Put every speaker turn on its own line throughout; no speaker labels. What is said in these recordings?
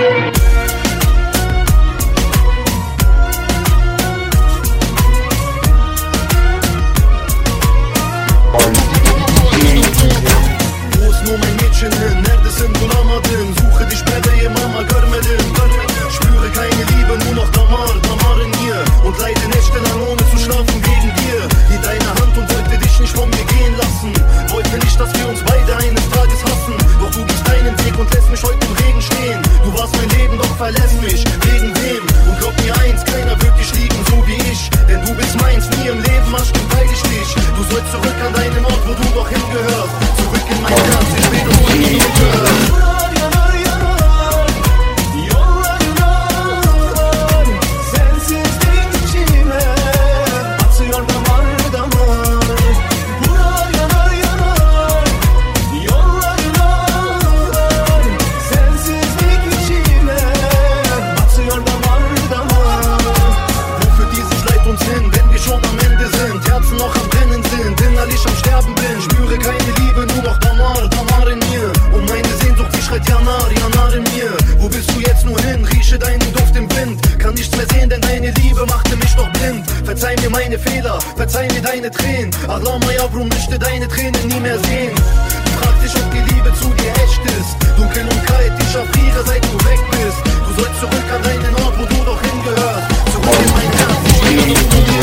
Bye. Zurück an deinen Ort, wo du doch hingehörst. Meine Fehler, verzeih mir deine Tränen. Allah Yavrum möchte deine Tränen nie mehr sehen. Frag dich, ob die Liebe zu dir echt ist. Dunkel und kalt, ich erfriere, seit du weg bist. Du sollst zurück an deinen Ort, wo du doch hingehörst. Zurück in mein Herz, ich will nicht zu dir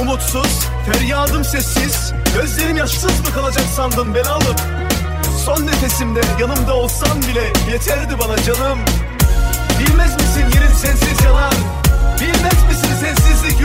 umutsuz, feryadım sessiz Gözlerim yaşsız mı kalacak sandım belalı Son nefesimde yanımda olsan bile yeterdi bana canım. Bilmez misin yerin sensiz yanar? Bilmez misin sensizlik